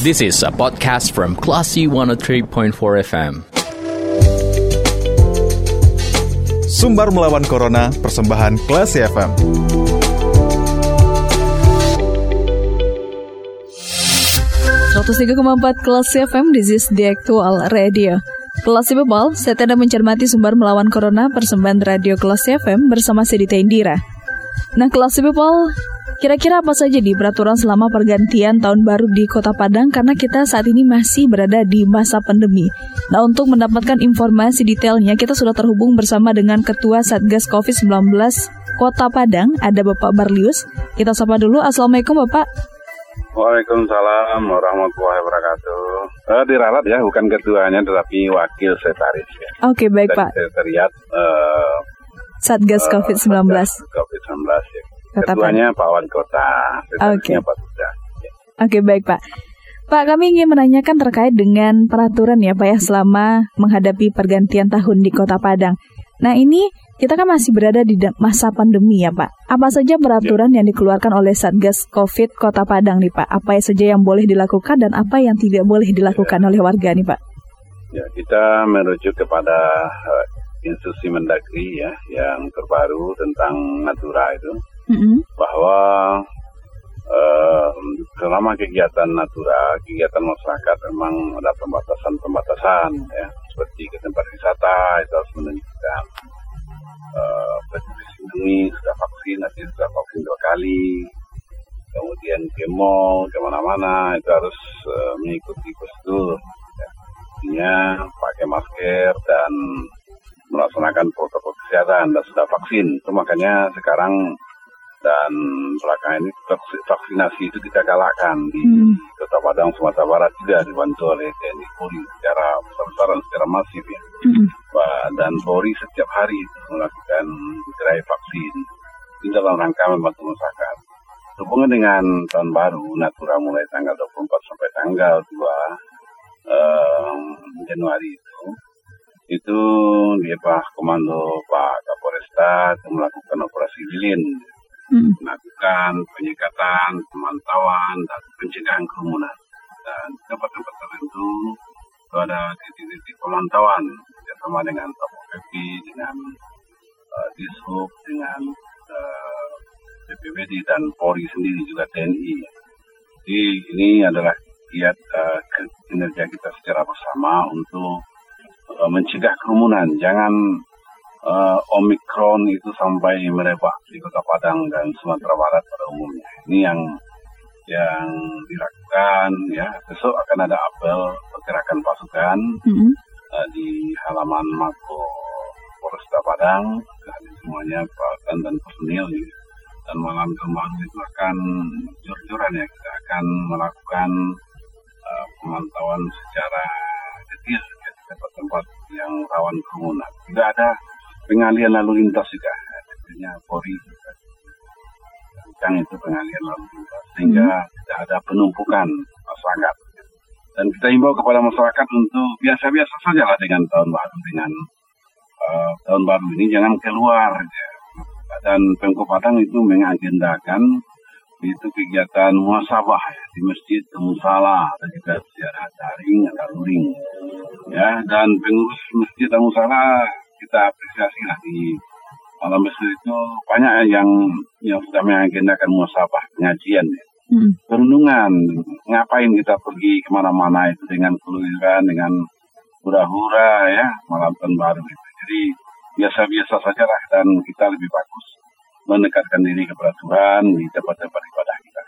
This is a podcast from Classy 103.4 FM. Sumbar melawan Corona, persembahan Classy FM. empat kelas FM, this is the actual radio. Kelas People, saya tidak mencermati sumber melawan corona persembahan radio kelas FM bersama Sedita Indira. Nah, kelas People, kira-kira apa saja di peraturan selama pergantian tahun baru di Kota Padang karena kita saat ini masih berada di masa pandemi. Nah, untuk mendapatkan informasi detailnya, kita sudah terhubung bersama dengan Ketua Satgas COVID-19 Kota Padang, ada Bapak Barlius. Kita sapa dulu, Assalamualaikum Bapak. Waalaikumsalam warahmatullahi wabarakatuh. Uh, diralat ya, bukan ketuanya tetapi wakil sekretaris ya. Oke, okay, baik Pak. Sekretariat uh, Satgas COVID-19. COVID-19 Ketuanya Pak Wali Kota, Oke. Okay. Pak. Oke, okay, baik Pak. Pak, kami ingin menanyakan terkait dengan peraturan ya Pak ya selama menghadapi pergantian tahun di Kota Padang. Nah ini kita kan masih berada di masa pandemi ya Pak. Apa saja peraturan ya. yang dikeluarkan oleh Satgas COVID Kota Padang nih Pak? Apa saja yang boleh dilakukan dan apa yang tidak boleh dilakukan ya. oleh warga nih Pak? Ya kita merujuk kepada uh, instruksi Mendagri ya yang terbaru tentang Natura itu mm-hmm. bahwa uh, selama kegiatan Natura, kegiatan masyarakat memang ada pembatasan-pembatasan ya seperti ke tempat wisata itu harus menunjukkan uh, ini sudah vaksin, nanti sudah vaksin dua kali, kemudian ke mall, ke mana-mana itu harus uh, mengikuti prosedur. Ya. Pakai masker dan melaksanakan protokol kesehatan dan sudah vaksin. Itu makanya sekarang dan belakangan ini vaksinasi itu kita galakkan di hmm. Kota Padang Sumatera Barat juga dibantu oleh TNI Polri secara besar-besaran secara masif ya. Hmm. Dan Polri setiap hari melakukan gerai vaksin di dalam rangka membantu masyarakat. Hubungan dengan tahun baru Natura mulai tanggal 24 sampai tanggal 2 um, Januari itu itu dia Pak Komando Pak Kapolresta melakukan operasi lilin hmm. melakukan penyekatan, pemantauan, dan pencegahan kerumunan. Dan tempat-tempat tertentu itu ada titik-titik pemantauan bersama dengan PP, dengan uh, Dishub, dengan uh, BPBD dan Polri sendiri juga TNI. Jadi ini adalah kiat uh, kinerja kita secara bersama untuk uh, mencegah kerumunan. Jangan uh, Omikron itu sampai merebak di Kota Padang dan Sumatera Barat pada umumnya. Ini yang yang dilakukan ya. Besok akan ada apel pergerakan pasukan mm-hmm. uh, di halaman Mako Polresta Padang. Hadir semuanya peralatan dan personil ya. Dan malam kemarin itu akan jor-joran ya. Kita akan melakukan uh, pemantauan secara detail ya, di tempat-tempat yang rawan kerumunan. Tidak ada pengalian lalu lintas juga artinya Polri tentang itu pengalian lalu lintas sehingga hmm. tidak ada penumpukan masyarakat dan kita himbau kepada masyarakat untuk biasa-biasa saja lah dengan tahun baru dengan uh, tahun baru ini jangan keluar ya. dan Pemko Padang itu mengagendakan itu kegiatan muasabah ya, di masjid, musala, dan juga secara daring atau luring. Ya, dan pengurus masjid musala kita apresiasi lah di malam besar itu banyak yang yang sudah mengagendakan muasabah pengajian ya. Hmm. Perundungan, ngapain kita pergi ke mana-mana itu dengan keluaran, dengan hura-hura ya, malam tahun baru itu. Jadi biasa-biasa saja lah dan kita lebih bagus mendekatkan diri kepada Tuhan di tempat-tempat ibadah kita.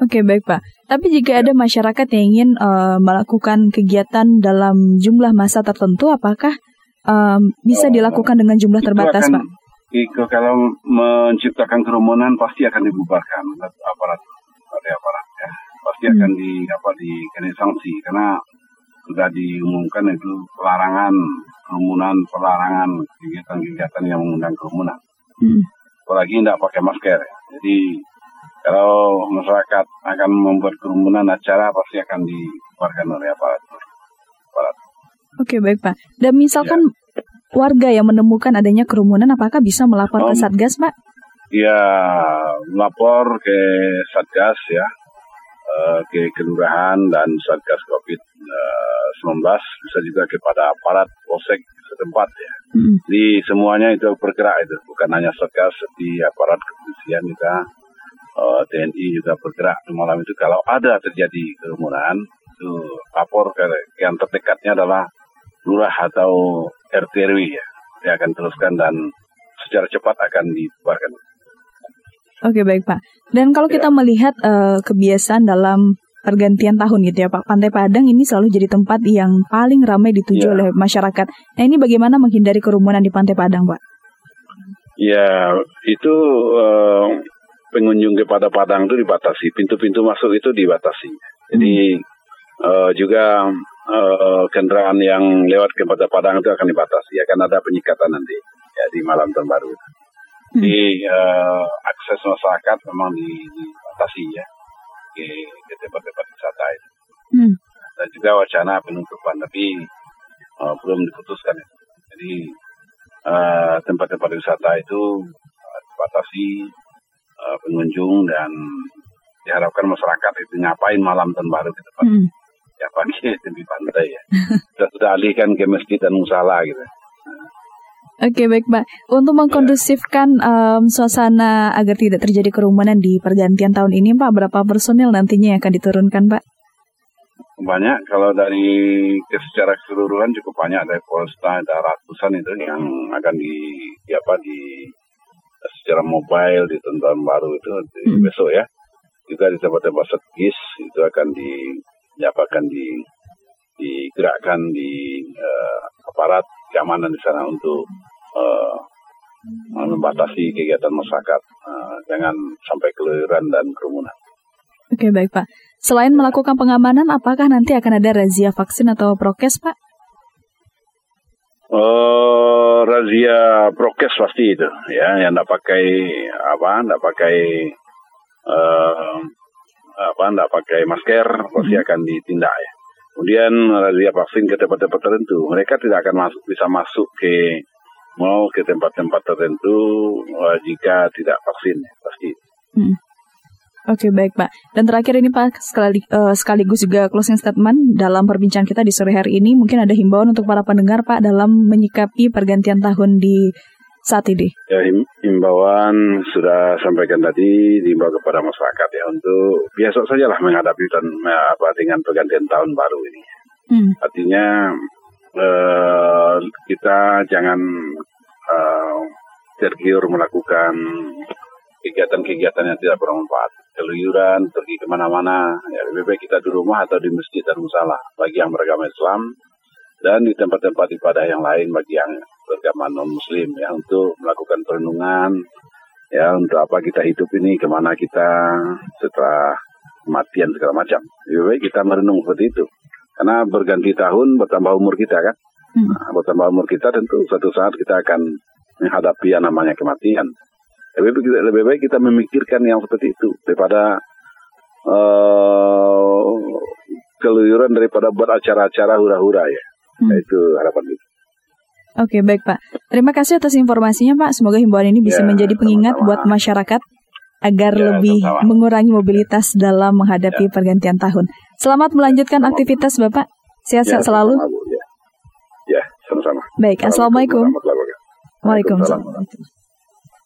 Oke baik Pak. Tapi jika ada masyarakat yang ingin uh, melakukan kegiatan dalam jumlah masa tertentu, apakah um, bisa dilakukan dengan jumlah terbatas, akan, Pak? Itu kalau menciptakan kerumunan pasti akan dibubarkan aparat oleh aparat ya. Pasti hmm. akan di apa dikenai sanksi karena sudah diumumkan itu pelarangan kerumunan, pelarangan kegiatan-kegiatan yang mengundang kerumunan. Hmm. Apalagi tidak pakai masker. Jadi kalau masyarakat akan membuat kerumunan acara pasti akan dibubarkan oleh aparat. Oke baik Pak. Dan misalkan ya. warga yang menemukan adanya kerumunan, apakah bisa melapor ke Satgas Pak? Ya, melapor ke Satgas ya. E, uh, ke kelurahan dan satgas COVID-19 bisa juga kepada aparat polsek setempat ya. Mm. Jadi semuanya itu bergerak itu bukan hanya satgas di aparat kepolisian kita uh, TNI juga bergerak malam itu kalau ada terjadi kerumunan itu lapor ke yang terdekatnya adalah lurah atau RT RW ya. Dia akan teruskan dan secara cepat akan dibubarkan. Oke baik Pak. Dan kalau kita ya. melihat uh, kebiasaan dalam pergantian tahun gitu ya Pak, Pantai Padang ini selalu jadi tempat yang paling ramai dituju ya. oleh masyarakat. Nah ini bagaimana menghindari kerumunan di Pantai Padang Pak? Ya itu uh, pengunjung kepada Padang itu dibatasi, pintu-pintu masuk itu dibatasi. Jadi hmm. uh, juga uh, kendaraan yang lewat kepada Padang itu akan dibatasi, akan ada penyekatan nanti ya di malam tahun baru. Hmm. Di uh, akses masyarakat memang dibatasi ya ke, ke tempat-tempat wisata itu. Hmm. Dan juga wacana penutupan, tapi uh, belum diputuskan itu. Jadi uh, tempat-tempat wisata itu uh, dibatasi uh, pengunjung dan diharapkan masyarakat itu ngapain malam tahun baru ke depan. Hmm. Ya pagi di pantai ya. Sudah sudah alihkan ke masjid dan musala gitu. Oke baik Pak. Untuk mengkondusifkan um, suasana agar tidak terjadi kerumunan di pergantian tahun ini Pak, berapa personil nantinya yang akan diturunkan Pak? Banyak. Kalau dari secara keseluruhan cukup banyak dari Polresta ada ratusan itu yang akan di, di apa di secara mobile di tahun baru itu di, hmm. besok ya. Juga di tempat-tempat itu akan di ya, akan di digerakkan di uh, aparat keamanan di sana untuk uh, membatasi kegiatan masyarakat, uh, jangan sampai keluyuran dan kerumunan. Oke baik Pak. Selain melakukan pengamanan, apakah nanti akan ada razia vaksin atau prokes Pak? Uh, razia prokes pasti itu, ya, yang tidak pakai apa, tidak pakai uh, apa, tidak pakai masker pasti hmm. akan ditindak ya. Kemudian razia vaksin ke tempat-tempat tertentu, mereka tidak akan masuk bisa masuk ke mau ke tempat-tempat tertentu uh, jika tidak vaksin pasti. Hmm. Oke okay, baik Pak. Dan terakhir ini Pak sekali, uh, sekaligus juga closing statement dalam perbincangan kita di sore hari ini mungkin ada himbauan untuk para pendengar Pak dalam menyikapi pergantian tahun di saat ini. Ya himbauan sudah sampaikan tadi diimbau kepada masyarakat ya untuk biasa sajalah menghadapi dan apa dengan pergantian tahun baru ini. Hmm. Artinya uh, kita jangan uh, tergiur melakukan kegiatan-kegiatan yang tidak bermanfaat. Keluyuran, pergi ke mana-mana, ya lebih baik kita di rumah atau di masjid dan musalah bagi yang beragama Islam dan di tempat-tempat ibadah yang lain bagi yang beragama non-muslim ya untuk melakukan perenungan ya untuk apa kita hidup ini ke mana kita setelah kematian segala macam. Lebih baik kita merenung seperti itu. Karena berganti tahun bertambah umur kita kan. Hmm. Nah, bertambah umur kita tentu suatu saat kita akan menghadapi yang namanya kematian. Lebih, lebih baik kita memikirkan yang seperti itu daripada uh, keluyuran daripada buat acara-acara hura-hura ya. Hmm. Nah, itu harapan kita. Oke, baik Pak. Terima kasih atas informasinya Pak. Semoga himbauan ini bisa ya, menjadi pengingat sama-sama. buat masyarakat agar ya, lebih sama-sama. mengurangi mobilitas dalam menghadapi ya. pergantian tahun. Selamat melanjutkan aktivitas Bapak. Sehat-sehat ya, selalu. Ya. ya, sama-sama. Baik, Assalamualaikum. Waalaikumsalam.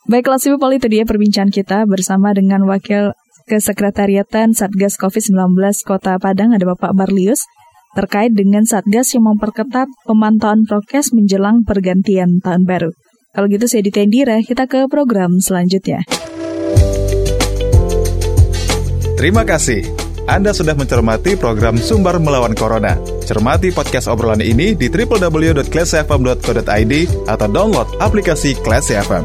Baiklah, People itu dia perbincangan kita bersama dengan Wakil Kesekretariatan Satgas COVID-19 Kota Padang, ada Bapak Barlius, terkait dengan Satgas yang memperketat pemantauan prokes menjelang pergantian tahun baru. Kalau gitu saya Ditendira, kita ke program selanjutnya. Terima kasih. Anda sudah mencermati program Sumber Melawan Corona. Cermati podcast obrolan ini di www.classfm.co.id atau download aplikasi Classy FM.